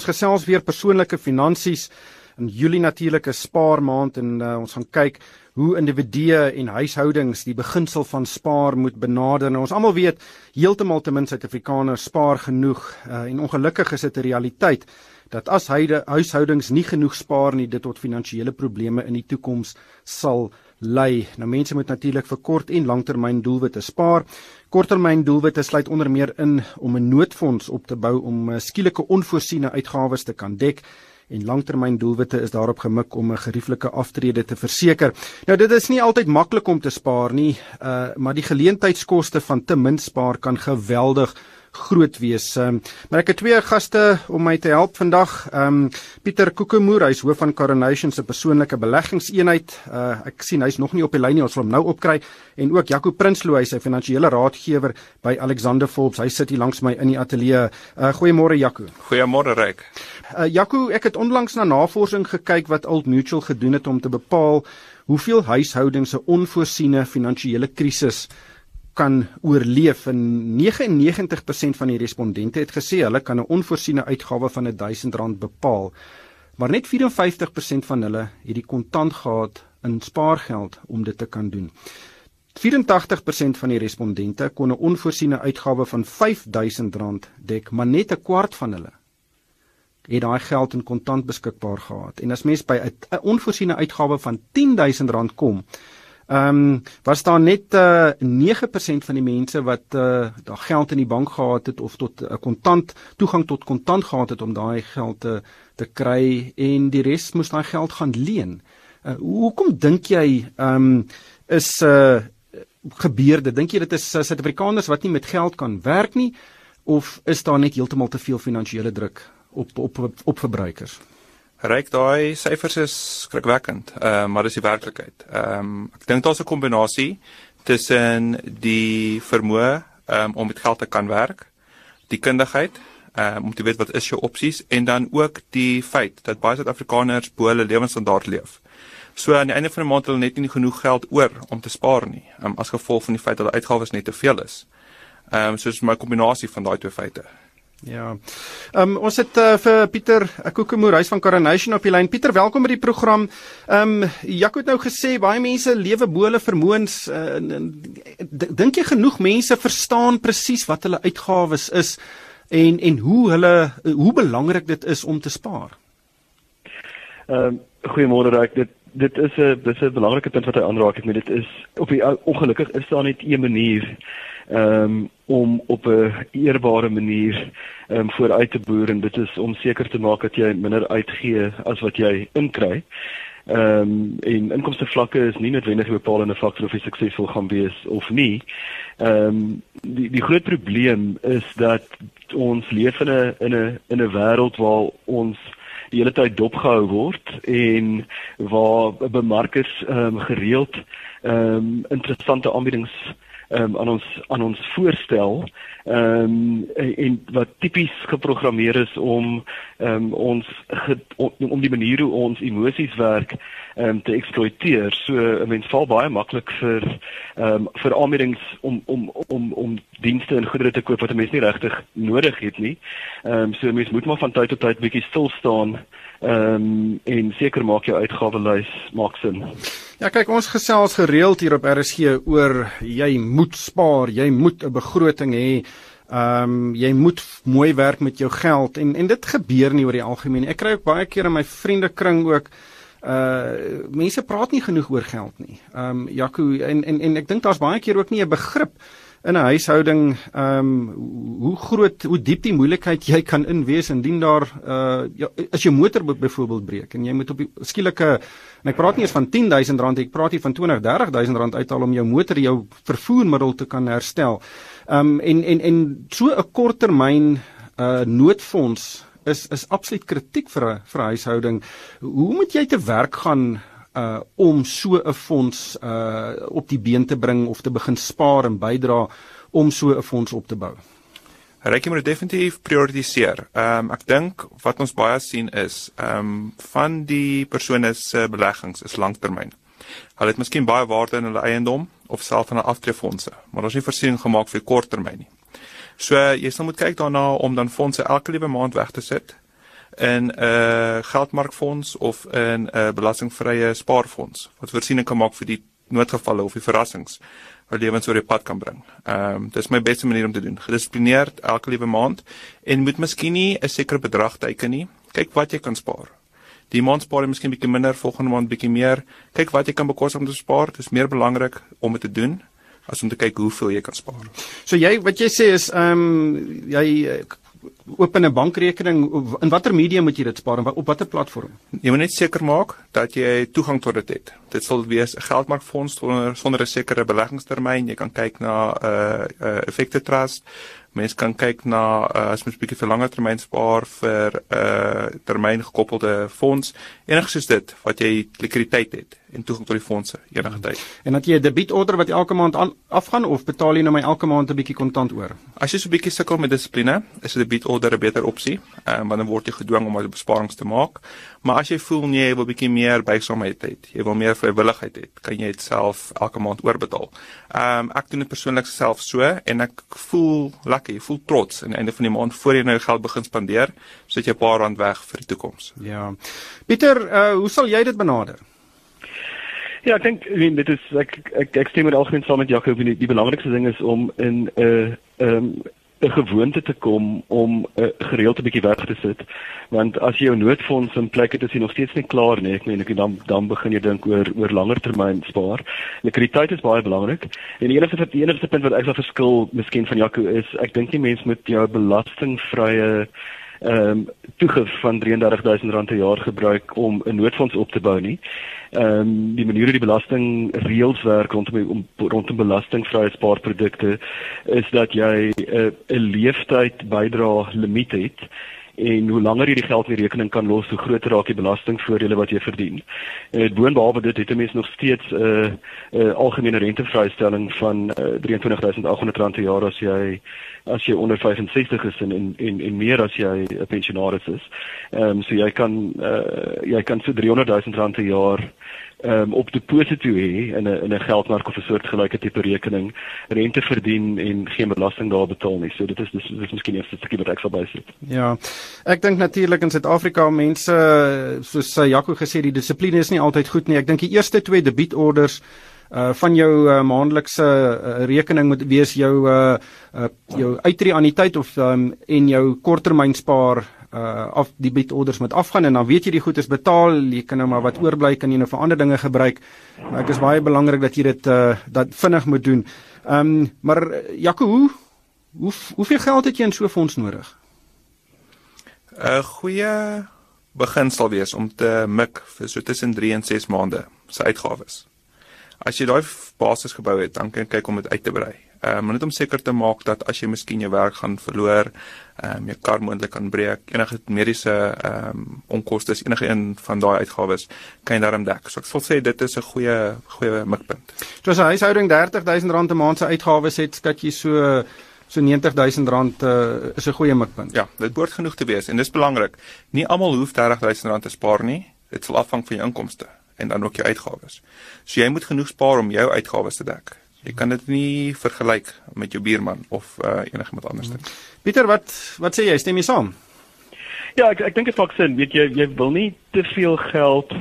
ons gesels weer persoonlike finansies in Julie natuurlike spaarmaand en uh, ons gaan kyk hoe individue en huishoudings die beginsel van spaar moet benader. Nou ons almal weet heeltemal te min Suid-Afrikaners spaar genoeg uh, en ongelukkig is dit 'n realiteit dat as huishoudings nie genoeg spaar nie dit tot finansiële probleme in die toekoms sal lei. Nou mense moet natuurlik vir kort en langtermyn doelwitte spaar. Korttermyn doelwitte sluit onder meer in om 'n noodfonds op te bou om eh, skielike onvoorsiene uitgawes te kan dek en langtermyn doelwitte is daarop gemik om 'n gerieflike aftrede te verseker. Nou dit is nie altyd maklik om te spaar nie, uh, maar die geleentheidskoste van te min spaar kan geweldig groot wees. Um, maar ek het twee gaste om my te help vandag. Ehm um, Pieter Kokemoer, hy's hoof van Coronation se persoonlike beleggingseenheid. Uh, ek sien hy's nog nie op die lyn nie, ons sal hom nou opkry. En ook Jaco Prinsloo, hy's 'n finansiële raadgewer by Alexander Forbes. Hy sit hier langs my in die ateljee. Uh, goeiemôre Jaco. Goeiemôre Ryk. Uh, Jaco, ek het onlangs na navorsing gekyk wat Old Mutual gedoen het om te bepaal hoeveel huishoudings 'n onvoorsiene finansiële krisis kan oorleef en 99% van die respondente het gesê hulle kan 'n onvoorsiene uitgawe van R1000 bepaal. Maar net 54% van hulle het die kontant gehad in spaargeld om dit te kan doen. 84% van die respondente kon 'n onvoorsiene uitgawe van R5000 dek, maar net 'n kwart van hulle het daai geld in kontant beskikbaar gehad. En as mens by 'n onvoorsiene uitgawe van R10000 kom, Ehm um, was daar net uh, eh, 9% van die mense wat uh, daai geld in die bank gehad het of tot 'n uh, kontant toegang tot kontant gehad het om daai geld te te kry en die res moes daai geld gaan leen. Uh, hoekom dink jy ehm um, is uh gebeurde? Dink jy dit is uh, Suid-Afrikaners wat nie met geld kan werk nie of is daar net heeltemal te veel finansiële druk op op op, op verbruikers? Ryk daai syfers is skrikwekkend, uh, maar dis die werklikheid. Ehm um, ek dink daar's 'n kombinasie tussen die vermoë um, om met geld te kan werk, die kundigheid um, om te weet wat is jou opsies en dan ook die feit dat baie Suid-Afrikaners bo hulle lewensstandaard leef. So aan die einde van die maand het hulle net nie genoeg geld oor om te spaar nie, um, as gevolg van die feit dat die uitgawes net te veel is. Ehm um, so is 'n kombinasie van daai twee feite. Ja. Ehm um, ons het uh, vir Pieter Kokemoer huis van Coronation op die lyn. Pieter, welkom by die program. Ehm um, Jaco het nou gesê baie mense lewe bo hulle vermoëns. Uh, Dink jy genoeg mense verstaan presies wat hulle uitgawes is en en hoe hulle hoe belangrik dit is om te spaar? Ehm um, goeiemôre Rek. Dit dit is 'n dit is 'n belangrike punt wat hy aanraak. Ek meen dit is op die ongelukkig is daar net een manier um, om op 'n eerbare manier um, vooruit te boer en dit is om seker te maak dat jy minder uitgee as wat jy inkry. Ehm um, en inkomste vlakke is nie noodwendig 'n bepalende faktor of jy suksesvol gaan wees of nie. Ehm um, die die groot probleem is dat ons leef in 'n in 'n in 'n wêreld waar ons die hele tyd dopgehou word en waar bemarkers ehm um, gereeld ehm um, interessante aanbiedings um, aan ons aan ons voorstel ehm um, en wat tipies geprogrammeer is om um, ons ge, om, om die manier hoe ons emosies werk um, te eksploiteer. So 'n mens val baie maklik vir ehm um, vir aanbiedings om om om om dienste en goedere te koop wat 'n mens nie regtig nodig het nie. Ehm um, so 'n mens moet maar van tyd tot tyd bietjie stil staan ehm um, en seker maak jou uitgawelys maak sin. Ja kyk ons gesels gereeld hier op RSG oor jy moet spaar, jy moet 'n begroting hê. Ehm um, jy moet mooi werk met jou geld en en dit gebeur nie oor die algemeen. Ek kry ook baie keer in my vriendekring ook uh mense praat nie genoeg oor geld nie. Ehm um, Jaco en en en ek dink daar's baie keer ook nie 'n begrip in 'n huishouding ehm um, hoe groot hoe diep die moeilikheid jy kan inwees indien daar uh ja, as jou motor byvoorbeeld breek en jy moet op die skielike en ek praat nie eens van R10000 ek praat hier van 20 30000 uithaal om jou motor jou vervoermiddel te kan herstel. Ehm um, en en en so 'n korttermyn uh noodfonds is is absoluut kritiek vir 'n vir 'n huishouding. Hoe moet jy te werk gaan uh om so 'n fonds uh op die been te bring of te begin spaar en bydra om so 'n fonds op te bou. Rykie moet definitief prioritiseer. Ehm um, ek dink wat ons baie sien is ehm um, van die persone se beleggings is langtermyn. Hulle het miskien baie waarde in hulle eiendom of self in 'n aftreefondse, maar het nie voorsiening gemaak vir korttermyn nie. So jy sal moet kyk daarna om dan fondse elke liewe maand weg te sit in 'n uh, geldmarkfonds of in 'n uh, belastingvrye spaarfonds wat voorsiening kan maak vir die noodgevalle of die verrassings wat lewens oor die pad kan bring. Ehm um, dis my beste manier om te doen. Gedissiplineerd elke liewe maand en moet miskien nie 'n sekere bedrag teiken nie. Kyk wat jy kan spaar. Die maand spaar jy miskien bietjie minder, volgende maand bietjie meer. Kyk wat jy kan bekostig om te spaar. Dit is meer belangrik om dit te doen as om te kyk hoeveel jy kan spaar. So jy wat jy sê is ehm um, jy open 'n bankrekening in watter medium moet jy dit spaar en op watter platform? Jy moet net seker maak dat jy toegang tot dit het. Dit sal wees 'n geldmarkfonds sonder sonder 'n sekere beleggingstermyn. Jy kan kyk na 'n uh, uh, effekte trust. Mens kan kyk na uh, as mens bietjie vir langer termyn spaar vir 'n uh, termyn gekoppelde fonds. Enigiets soos dit wat jy likwiditeit het en toegang tot die fondse enige tyd. En dat jy 'n debietorder wat elke maand aan, afgaan of betaal jy nou my elke maand 'n bietjie kontant oor? As jy so 'n bietjie sukkel met dissipline, is 'n debietorder 'n beter opsie, um, want dan word jy gedwing om 'n besparings te maak. Maar as jy voel nee, jy wil bietjie meer buigsaamheid hê, jy wil meer vrywilligheid hê, kan jy dit self elke maand oorbetaal. Ehm um, ek doen dit persoonlik self so en ek voel lekker, jy voel trots aan die einde van die maand voor jy nou geld begin spandeer, sodat jy 'n paar rand weg vir die toekoms. Ja. Pieter, uh, hoe sal jy dit benader? Ja, ek dink ek dit is ek ek ek stem met algemeen saam met Jaco, die, die belangrikste ding is om in 'n uh, ehm um, 'n gewoonte te kom om 'n uh, gereeld 'n bietjie weg te sit. Want as jy jou noodfonds in plek het, is jy nog steeds nie klaar nie. Ek meen ek dan dan begin jy dink oor oor langer termyn spaar. Likwiditeit is baie belangrik. En die enigste die enigste punt wat ek sal verskil miskien van Jaco is, ek dink nie mense moet jou belastingvrye ehm um, toegif van R33000 per jaar gebruik om 'n noodfonds op te bou nie. Ehm um, die manier hoe die belasting reëls werk rondom om, rondom belastingvrye spaarprodukte is dat jy 'n uh, leeftyd bydra limiet het en hoe langer jy die geld in die rekening kan los, hoe groter raak die belastingvoordele wat jy verdien. En dit boonbehalwe dit het 'n mens nog steeds 'n uh, 'n uh, algemene rentevrystelling van uh, R23800 per jaar as jy as jy onder 65 is en en en, en meer as jy 'n pensionaris is. Ehm um, so jy kan uh, jy kan so R300 000 per jaar um, op deposito hê in 'n in 'n geldmark of 'n soortgelyke tipe rekening, rente verdien en geen belasting daar betaal nie. So dit is dis dis miskien eers stukkie wat ek sal bysit. Ja. Ek dink natuurlik in Suid-Afrika mense soos Jaco gesê die dissipline is nie altyd goed nie. Ek dink die eerste twee debietorders uh van jou uh, maandelikse uh, rekening moet wees jou uh, uh jou uitreaniteit of um, en jou korttermynspaar uh af die bietorders moet afgaan en dan weet jy die goed is betaal, jy kan nou maar wat oorbly kan jy nou vir ander dinge gebruik. Maar ek is baie belangrik dat jy dit uh dat vinnig moet doen. Ehm um, maar Jaco, hoe, hoe hoeveel geld het jy in so 'n fonds nodig? 'n Goeie begin sal wees om te mik vir so tussen 3 en 6 maande se uitgawes. As jy daai basis gebou het, dan kan jy kyk om dit uit te brei. Ehm um, net om seker te maak dat as jy miskien jou werk gaan verloor, ehm um, jou kar moontlik kan breek, enige mediese ehm um, onkoste, enige een van daai uitgawes kan jy daarom dek. So ek sal sê dit is 'n goeie goeie mikpunt. So as 'n huishouding R30000 'n maand se uitgawes het, skat jy so so R90000 uh, is 'n goeie mikpunt. Ja, dit behoort genoeg te wees en dis belangrik. Nie almal hoef R30000 te spaar nie. Dit sal afhang van jou inkomste en dan ook jou uitgawes. So jy moet genoeg spaar om jou uitgawes te dek. Jy kan dit nie vergelyk met jou buurman of uh, enigiemand anders nie. Pieter, wat wat sê jy? Stem jy saam? Ja, ek ek dink dit maak sin. Weet jy, jy wil nie te veel geld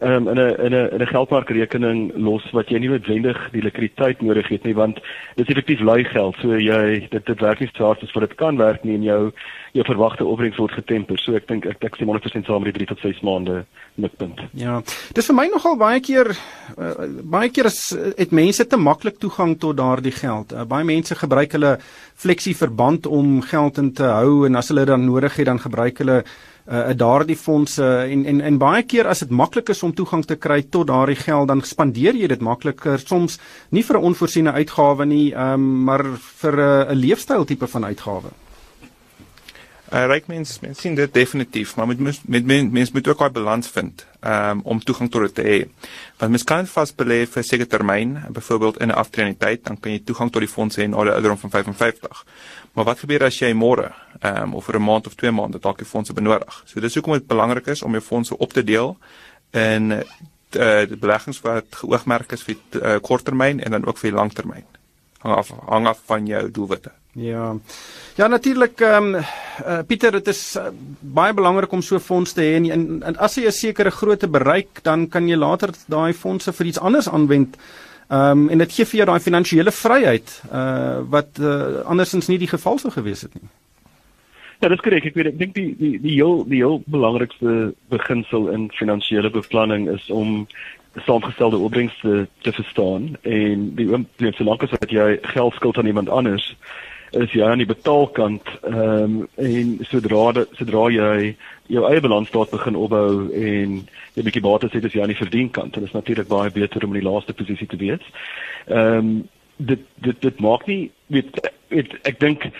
um, in 'n in 'n in 'n geldmarkrekening los wat jy nie noodwendig die likwiditeit nodig het nie, want dit is effektief lui geld. So jy dit dit werk nie so hard as wat dit kan werk nie en jou jou verwagte opbrengs word getemper. So ek dink ek ek stem 100% saam met die 3 tot 6 maande mikpunt. Ja. Dis vir my nogal baie keer uh, baie keer is het mense te maklik toegang tot daardie geld. Uh, baie mense gebruik hulle fleksie verband om geld in te hou en as hulle dan nodig het dan gebruik hulle uh daardie fondse en en en baie keer as dit maklik is om toegang te kry tot daardie geld dan spandeer jy dit makliker soms nie vir 'n onvoorsiene uitgawe nie um maar vir 'n uh, leefstyl tipe van uitgawe. 'n uh, ryk mens mens sien dit definitief, maar met met mens, mens moet ook 'n balans vind um, om toegang tot dit te hê. Want mens kan vas belê vir 'n sekere termyn, byvoorbeeld in 'n aftredingtyd, dan kan jy toegang tot die fonds hê na die ouderdom van 55. Maar wat gebeur as jy môre um, of vir 'n maand of 2 maande dalk die fondse benodig? So dis hoekom dit belangrik is om jou fondse op te deel in uh, beleggings wat geoogmerk is vir uh, korttermyn en dan ook vir langtermyn. Hang af hang af van jou doelwitte. Ja. Ja natuurlik ehm um, uh, Pieter dit is uh, baie belangrik om so fondse te hê en, en, en as jy 'n sekere grootte bereik dan kan jy later daai fondse vir iets anders aanwend. Ehm um, en dit gee vir jou daai finansiële vryheid uh wat uh, andersins nie die geval sou gewees het nie. Ja, dis korrek. Ek weet ek dink die die die heel die heel belangrikste beginsel in finansiële beplanning is om saamgestelde opbrengste te verstaan en die die solank as wat jy geld skuld aan iemand anders is jy aan die betaalkant ehm um, en sodra sodra jy jou eie balansstaat begin opbou en jy bietjie bates het as jy aan die verdienkant en dit is natuurlik baie beter om in die laaste posisie te wees. Ehm um, dit dit dit maak nie weet, weet ek dink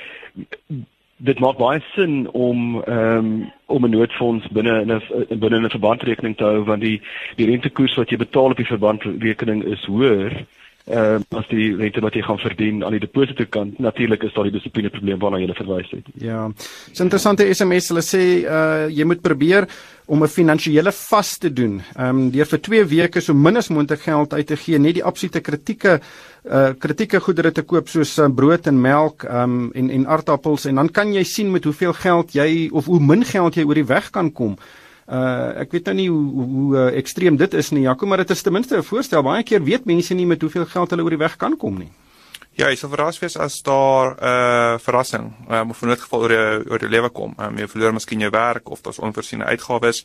dit maak baie sin om ehm um, om 'n noodfonds binne in 'n binne 'n verbandrekening te hou want die die rentekoers wat jy betaal op die verbandrekening is hoër ehm uh, as die rente wat jy gaan verdien aan die depositokant natuurlik is daar die dissipline probleem waarna jy verwys het. Ja. Dis interessante SMS hulle sê uh jy moet probeer om 'n finansiële vas te doen. Ehm um, deur vir 2 weke so min as moontlik geld uit te gee, net die absolute kritieke uh kritieke goedere te koop soos uh, brood en melk ehm um, en en aardappels en dan kan jy sien met hoeveel geld jy of hoe min geld jy oor die weg kan kom. Uh ek weet nou nie hoe hoe, hoe uh, ekstreem dit is nie, Jaco, maar dit is ten minste 'n voorstel. Baie keer weet mense nie met hoeveel geld hulle oor die weg kan kom nie. Ja, ek sou verras wees as daar 'n uh, verrassing, um, of 'n geval oor jou oor jou lewe kom. Um, jy verloor miskien jou werk of daar's onvoorsiene uitgawes.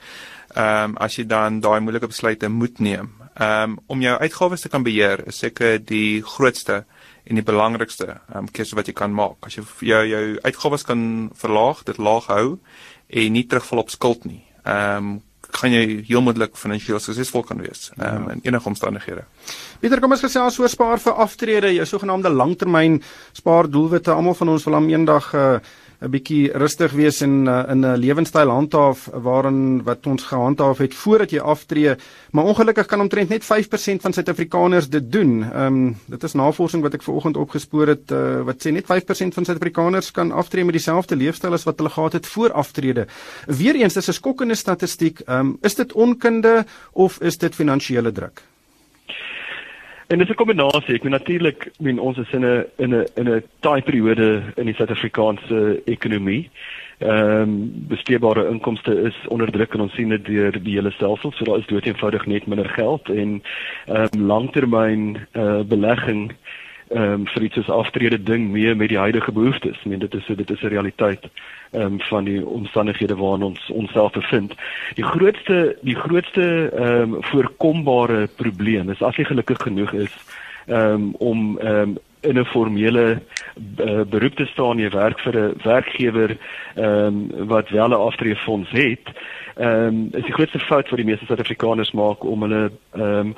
Ehm um, as jy dan daai moeilike besluite moet neem. Ehm um, om jou uitgawes te kan beheer, is seker die grootste en die belangrikste ehm um, keuse wat jy kan maak. As jy jou jou uitgawes kan verlaag, dit laag hou en nie terugval op skuld nie ehm um, kan jy heel moontlik finansiëel suksesvol kan wees um, ja. in enige omstandighede. Pieter, kom ons gesels oor spaar vir aftrede, jou sogenaamde langtermyn spaardoelwitte. Almal van ons wil hom eendag uh, 'n bietjie rustig wees en uh, in 'n lewenstyl handhaaf waarin wat ons gehandhaaf het voordat jy aftree, maar ongelukkig kan omtrent net 5% van Suid-Afrikaners dit doen. Ehm um, dit is navorsing wat ek vanoggend opgespoor het uh, wat sê net 5% van Suid-Afrikaners kan aftree met dieselfde leefstyl as wat hulle gehad het voor aftrede. Weereens dis 'n skokkende statistiek. Ehm um, is dit onkunde of is dit finansiële druk? En dit is 'n kombinasie. Ek moet natuurlik, ek meen ons is in 'n in 'n in 'n taai periode in die Suid-Afrikaanse ekonomie. Ehm um, besteedbare inkomste is onder druk en ons sien dit deur die hele stelsel. So daar is dood eenvoudig net minder geld en ehm um, langtermyn eh uh, belegging ehm um, vir iets soos aftrede ding meer met die huidige behoeftes. Ek meen dit is dit is 'n realiteit ehm um, van die omstandighede waarin ons onsself bevind. Die grootste die grootste ehm um, voorkombare probleem is as jy gelukkig genoeg is ehm um, om ehm um, in 'n formele uh, beroep te staan jy werk vir 'n werkgewer ehm um, wat wel 'n aftreefonds het. Ehm um, is die grootste fout wat die meeste Suid-Afrikaners maak om hulle ehm um,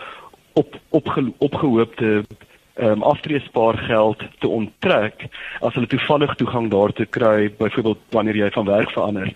op opge, opgehoopte um, aftreespaargeld te onttrek as hulle toevallig toegang daartoe kry byvoorbeeld wanneer jy van werk verander.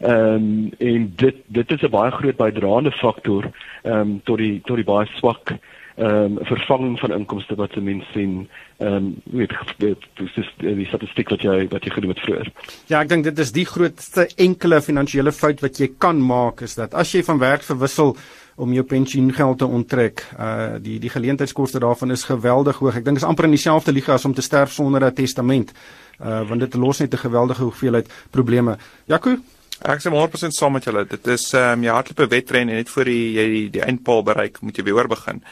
Ehm um, en dit dit is 'n baie groot bydraende faktor ehm um, tot die tot die baie swak ehm um, vervanging van inkomste wat se mense sien ehm um, weet dit is die statistiek wat jy wat jy genoem het vroeër. Ja, ek dink dit is die grootste enkele finansiële fout wat jy kan maak is dat as jy van werk verwissel om jou pensioengeld te onttrek. Uh die die geleentheidskoste daarvan is geweldig hoog. Ek dink dit is amper in dieselfde liga as om te sterf sonder 'n testament. Uh want dit los net 'n geweldige hoeveelheid probleme. Jaco Ek sê 100% saam met julle. Dit is ehm um, jy hardloop 'n wedren en net voor jy die, die, die eindpaal bereik, moet jy weer begin.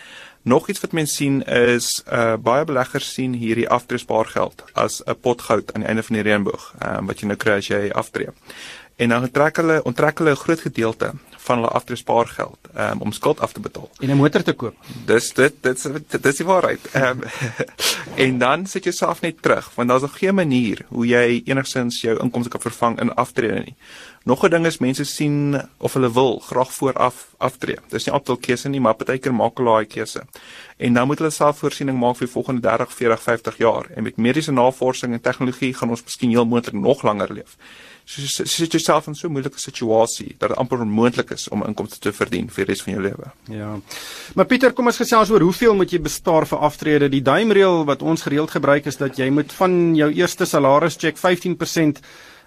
Nog iets wat mense sien is uh baie beleggers sien hierdie aftreespaargeld as 'n pot goud aan die einde van die reënboog, ehm um, wat jy nou kry as jy aftree. En dan trek hulle onttrek hulle 'n groot gedeelte van hulle aftreespaargeld um, om skuld af te betaal en 'n motor te koop. Dis dit dit dit is die waarheid. Um, en dan sit jy self net terug want daar's nog geen manier hoe jy enigsins jou inkomste kan vervang in aftrede nie. Nog 'n ding is mense sien of hulle wil graag vooraf aftree. Dis nie altyd 'n keuse nie, maar partykeer maak hulle daai keuse. En nou moet hulle selfvoorsiening maak vir die volgende 30, 40, 50 jaar en met mediese navorsing en tegnologie gaan ons miskien heel moontlik nog langer leef so sit jouself in so 'n moeilike situasie dat dit amper onmoontlik is om inkomste te verdien vir die res van jou lewe. Ja. Maar Pieter, kom ons gesels oor hoeveel moet jy bespaar vir aftrede? Die duimreël wat ons gereeld gebruik is dat jy moet van jou eerste salaris check 15%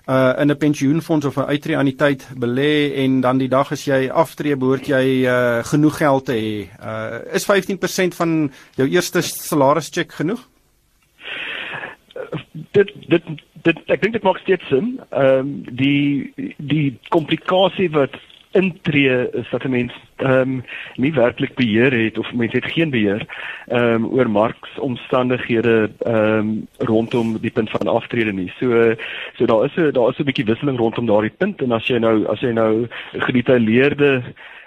uh in 'n pensioenfonds of 'n uitreëaniteit belê en dan die dag as jy aftree behoort jy uh genoeg geld te hê. Uh is 15% van jou eerste salaris check genoeg? dit dit dit ek dink dit maak steeds sin. Ehm um, die die komplikasie wat intree is dat 'n mens ehm um, nie werklik beheer het of mens het geen beheer ehm um, oor marksomstandighede ehm um, rondom die punt van aftrede nie. So so daar is 'n daar is 'n bietjie wisseling rondom daardie punt en as jy nou as jy nou gedetailleerde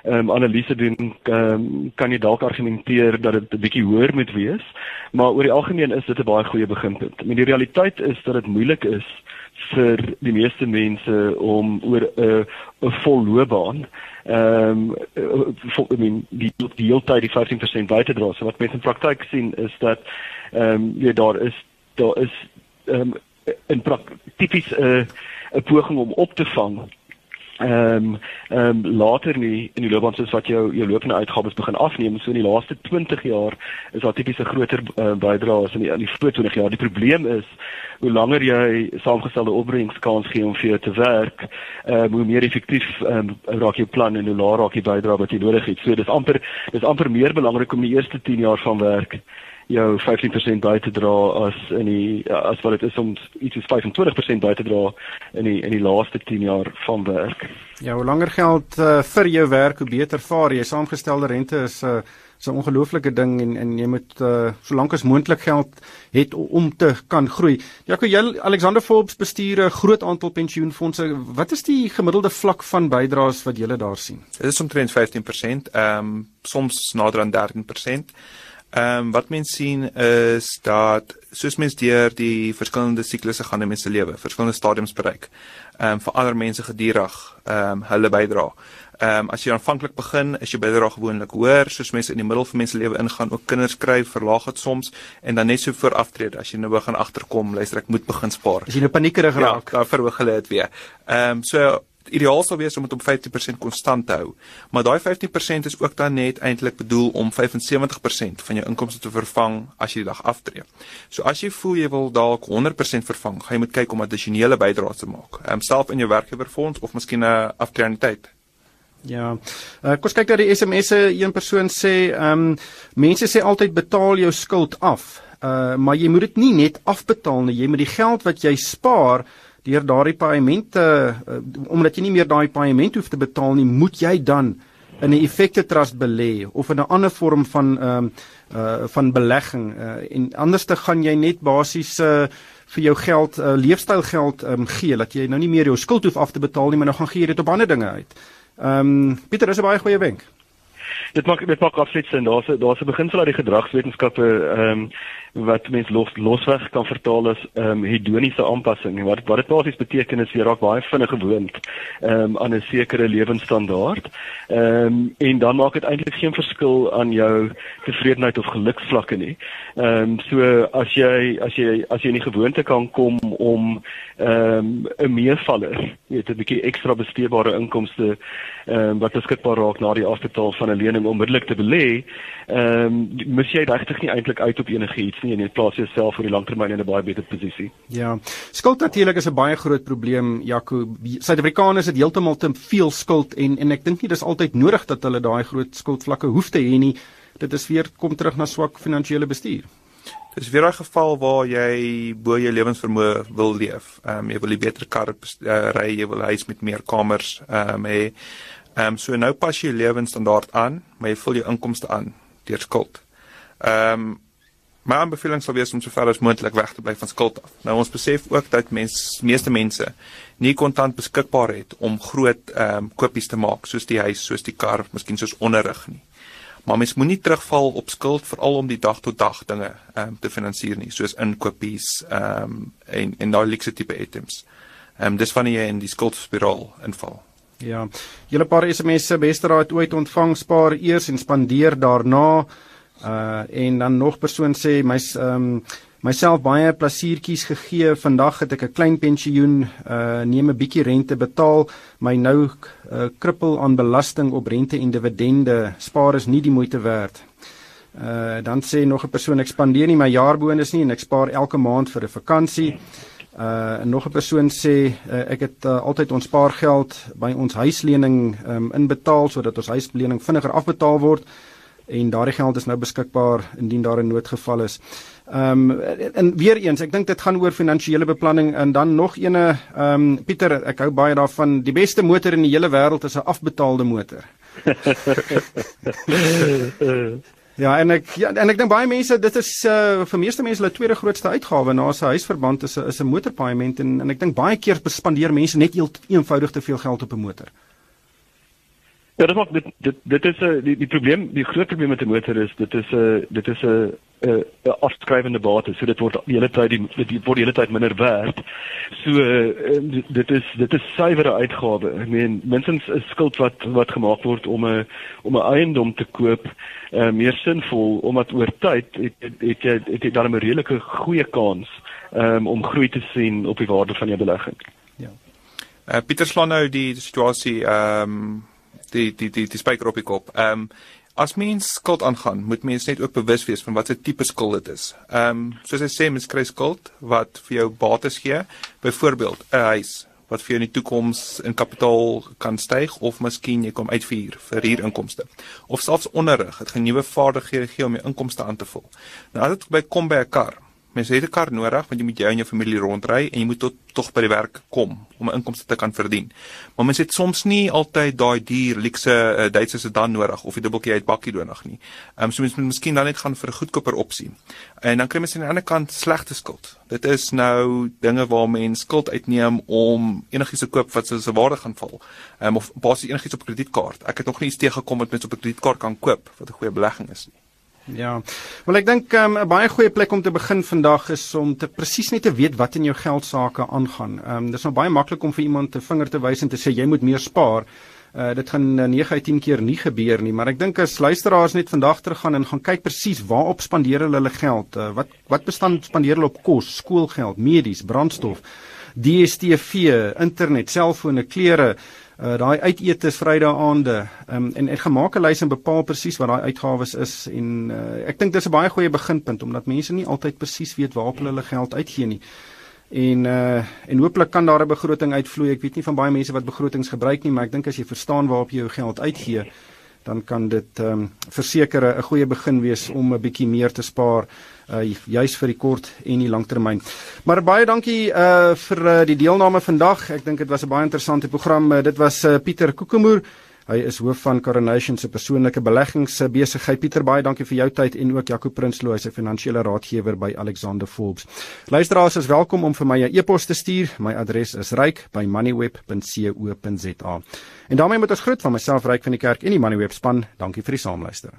um, analise doen um, kan jy dalk argumenteer dat dit 'n bietjie hoër moet wees, maar oor die algemeen is dit 'n baie goeie beginpunt. I mean die realiteit is dat dit moeilik is vir die meeste mense om oor 'n uh, 'n vol loopbaan ehm um, I mean die die hele tyd die 15% by te dra. So wat mense in praktyk sien is dat ehm um, ja daar is daar is ehm um, in tipies 'n uh, 'n poging om op te vang ehm um, ehm um, later nie in die loopbaan soos wat jou jou lopende uitgawes begin afneem so in die laaste 20 jaar is daar tipies 'n groter uh, bydrae as in die in die vroeë 20 jaar. Die probleem is hoe langer jy saamgestelde opbrengskans gee om vir jou te werk ehm um, hoe meer effektief ehm um, raak jou plan en hoe laer raak die bydrae wat jy nodig het. So dis amper dis amper meer belangrik om die eerste 10 jaar van werk jou 15% by te dra as in die as wat dit is om iets soos 25% by te dra in die in die laaste 10 jaar van werk. Ja, hoe langer geld uh, vir jou werk, hoe beter vaar jy. Saamgestelde rente is 'n uh, so 'n ongelooflike ding en en jy moet uh, solank as moontlik geld het om te kan groei. Jaco, jy Alexander Forbes bestuur 'n groot aantal pensioenfonde. Wat is die gemiddelde vlak van bydraes wat jy daar sien? Dit is omtrent 15%, ehm um, soms nader aan 13%. Ehm um, wat mens sien is dat soos mens deur die verskillende siklusse gaan in mense lewe, verskillende stadiums bereik. Ehm um, vir ander mense gedurig ehm um, hulle bydra. Ehm um, as jy aanvanklik begin, is jou bydra gewoonlik hoër, soos mense in die middel van mense lewe ingaan, ook kinders kry, verlaag dit soms en dan net so voor aftrede as jy nou begin agterkom, luister ek moet begin spaar. As jy nou paniekerig ja, raak, ja, dan verhoog hulle dit weer. Ehm um, so ideaal sou wees om dit op 15% konstant te hou. Maar daai 15% is ook dan net eintlik bedoel om 75% van jou inkomste te vervang as jy die dag aftree. So as jy voel jy wil dalk 100% vervang, gaan jy moet kyk om addisionele bydraes te maak. Ehm um, self in jou werkgewerfonds of miskien 'n aftreeaniteit. Ja. Uh, kom kyk dat die SMS'e een persoon sê, ehm um, mense sê altyd betaal jou skuld af. Uh maar jy moet dit nie net afbetaal nie, jy moet die geld wat jy spaar deur daardie paemente uh, omdat jy nie meer daai paement hoef te betaal nie, moet jy dan in 'n effekte trust belê of in 'n ander vorm van ehm uh, uh van belegging uh, en anders te gaan jy net basies uh vir jou geld uh, leefstylgeld um, gee dat jy nou nie meer jou skuld hoef af te betaal nie maar nou gaan gee jy dit op ander dinge uit. Ehm um, Pieter, dis 'n baie goeie wenk. Dit maak dit maak absoluut sin. Daar's daar's 'n beginsel uit die gedragswetenskappe ehm um, wat mens los losweg kan vertaal as ehm um, hedoniese aanpassing. Wat wat dit basies beteken is jy raak baie vinnig gewoond ehm um, aan 'n sekere lewensstandaard. Ehm um, en dan maak dit eintlik geen verskil aan jou tevredenheid of geluksvlakke nie. Ehm um, so as jy as jy as jy in die gewoonte kan kom om ehm um, 'n meevaller, jy het 'n bietjie ekstra besteedbare inkomste ehm um, wat beskikbaar raak na die afbetaal van 'n lening onmiddellik te belê, ehm um, mis jy regtig nie eintlik uit op enigiets nie en jy plaas jouself vir die langtermyn in 'n baie beter posisie. Ja. Skuld natuurlik is 'n baie groot probleem, Jaco. Suid-Afrikaners het heeltemal te veel skuld en en ek dink nie dis altyd nodig dat hulle daai groot skuldvlakke hoef te hê nie. Dit is weer kom terug na swak finansiële bestuur. Dis weer 'n geval waar jy bo jou lewensvermoë wil leef. Ehm um, jy wil 'n beter kar uh, ry, jy wil 'n huis met meer kamers ehm um, hê. Ehm um, so nou pas jy jou lewensstandaard aan, maar jy vul jou inkomste aan deur skuld. Ehm um, My aanbeveling sal wees om so ver as moontlik weg te bly van skuld af. Nou ons besef ook dat mens meeste mense nie kontant beskikbaar het om groot ehm um, kopies te maak soos die huis, soos die kar, miskien soos onderrig nie. Maar mens moenie terugval op skuld veral om die dag tot dag dinge ehm um, te finansier nie, soos inkopies ehm um, en en daai luxe tipe items. Ehm um, dis wanneer jy in die skuldspiraal inval. Ja. Julle paar SMS'e beste raad ooit ontvang, spaar eers en spandeer daarna. Uh en dan nog persoon sê my ehm um, myself baie plasiertjies gegee. Vandag het ek 'n klein pensioen, uh neem 'n bietjie rente betaal, my nou uh, krippel aan belasting op rente en dividende. Spaar is nie die moeite werd. Uh dan sê nog 'n persoon ek spandeer nie my jaarbonus nie en ek spaar elke maand vir 'n vakansie. Uh nog 'n persoon sê uh, ek het uh, altyd ons spaargeld by ons huislening um, inbetaal sodat ons huislening vinniger afbetaal word. En daardie geld is nou beskikbaar indien daar 'n noodgeval is. Ehm um, en weer eens, ek dink dit gaan oor finansiële beplanning en dan nog ene ehm um, Pieter, ek hou baie daarvan, die beste motor in die hele wêreld is 'n afbetaalde motor. ja, en ek ja, en ek dink baie mense dit is uh, vir meeste mense hulle tweede grootste uitgawe na 'n huisverband is 'n is 'n motorpaaiement en en ek dink baie keer spandeer mense net heel eenvoudig te veel geld op 'n motor. Ja, dit maak dit dit dit is 'n uh, die die probleem, die groot probleem met 'n motor is dit is 'n uh, dit is 'n uh, 'n uh, afskrywende bate. So dit word die hele tyd die dit word die hele tyd minder werd. So uh, dit is dit is suiwere uitgawe. Ek meen minstens 'n skuld wat wat gemaak word om 'n om 'n eiendom te koop uh, meer sinvol omdat oor tyd het het jy het, het dan 'n redelike goeie kans um, om groei te sien op die waarde van jou belegging. Ja. Uh, Pieter slaan nou die situasie ehm um die die die die spyker op die kop. Ehm um, as mens skuld aangaan, moet mens net ook bewus wees van wat se tipe skuld dit is. Ehm um, soos hy sê, mens kry skuld wat vir jou bates gee, byvoorbeeld 'n huis wat vir jou in die toekoms in kapitaal kan styg of miskien jy kom uitvier vir huurinkomste of selfs onderrig, dit gaan nuwe vaardighede gee om jou inkomste aan te vul. Nou as dit by kom by 'n kar, Mens het 'n kar nodig want jy moet jou en jou familie rondry en jy moet tot tog by die werk kom om 'n inkomste te kan verdien. Maar mens het soms nie altyd daai duur luxe uh, Duitse sedan nodig of 'n dubbeltjie uit bakkie nodig nie. Ehm um, so mens moet miskien dan net gaan vir 'n goedkoper opsie. En dan kry mens aan die ander kant slegte skuld. Dit is nou dinge waar mens skuld uitneem om enigiets te koop wat se waarde gaan val. Ehm um, of basies enigiets op kredietkaart. Ek het nog nie iets teëgekom wat mens op 'n kredietkaart kan koop wat 'n goeie belegging is nie. Ja. Wel ek dink ehm, 'n um, baie goeie plek om te begin vandag is om te presies net te weet wat in jou geld sake aangaan. Ehm um, dis nou baie maklik om vir iemand 'n vinger te wys en te sê jy moet meer spaar. Uh dit gaan 9 uh, uit 10 keer nie gebeur nie, maar ek dink as luisteraars net vandag teruggaan en gaan kyk presies waarop spandeer hulle hulle geld. Uh, wat wat bestaan spandeer hulle op kos, skoolgeld, medies, brandstof, DStv, internet, selfone, klere uh daai uitete Vrydag aande um, en ek gemaak 'n lys en bepaal presies wat daai uitgawes is en uh, ek dink dis 'n baie goeie beginpunt omdat mense nie altyd presies weet waarop hulle geld uitgee nie. En uh en hooplik kan daar 'n begroting uitvloei. Ek weet nie van baie mense wat begrotings gebruik nie, maar ek dink as jy verstaan waarop jy jou geld uitgee, dan kan dit ehm um, verseker 'n goeie begin wees om 'n bietjie meer te spaar uh juis vir die kort en die langtermyn. Maar baie dankie uh vir uh, die deelname vandag. Ek dink dit was 'n baie interessante program. Uh, dit was uh, Pieter Kokemoer. Hy is hoof van Coronation se persoonlike beleggingsbesigheid. Pieter, baie dankie vir jou tyd en ook Jaco Prinsloo, hy 'n finansiële raadgewer by Alexander Forbes. Luisteraars is welkom om vir my 'n e-pos te stuur. My adres is ryk@moneyweb.co.za. En daarmee moet ons groet van myself Ryk van die Kerk en die Moneyweb span. Dankie vir die saamluister.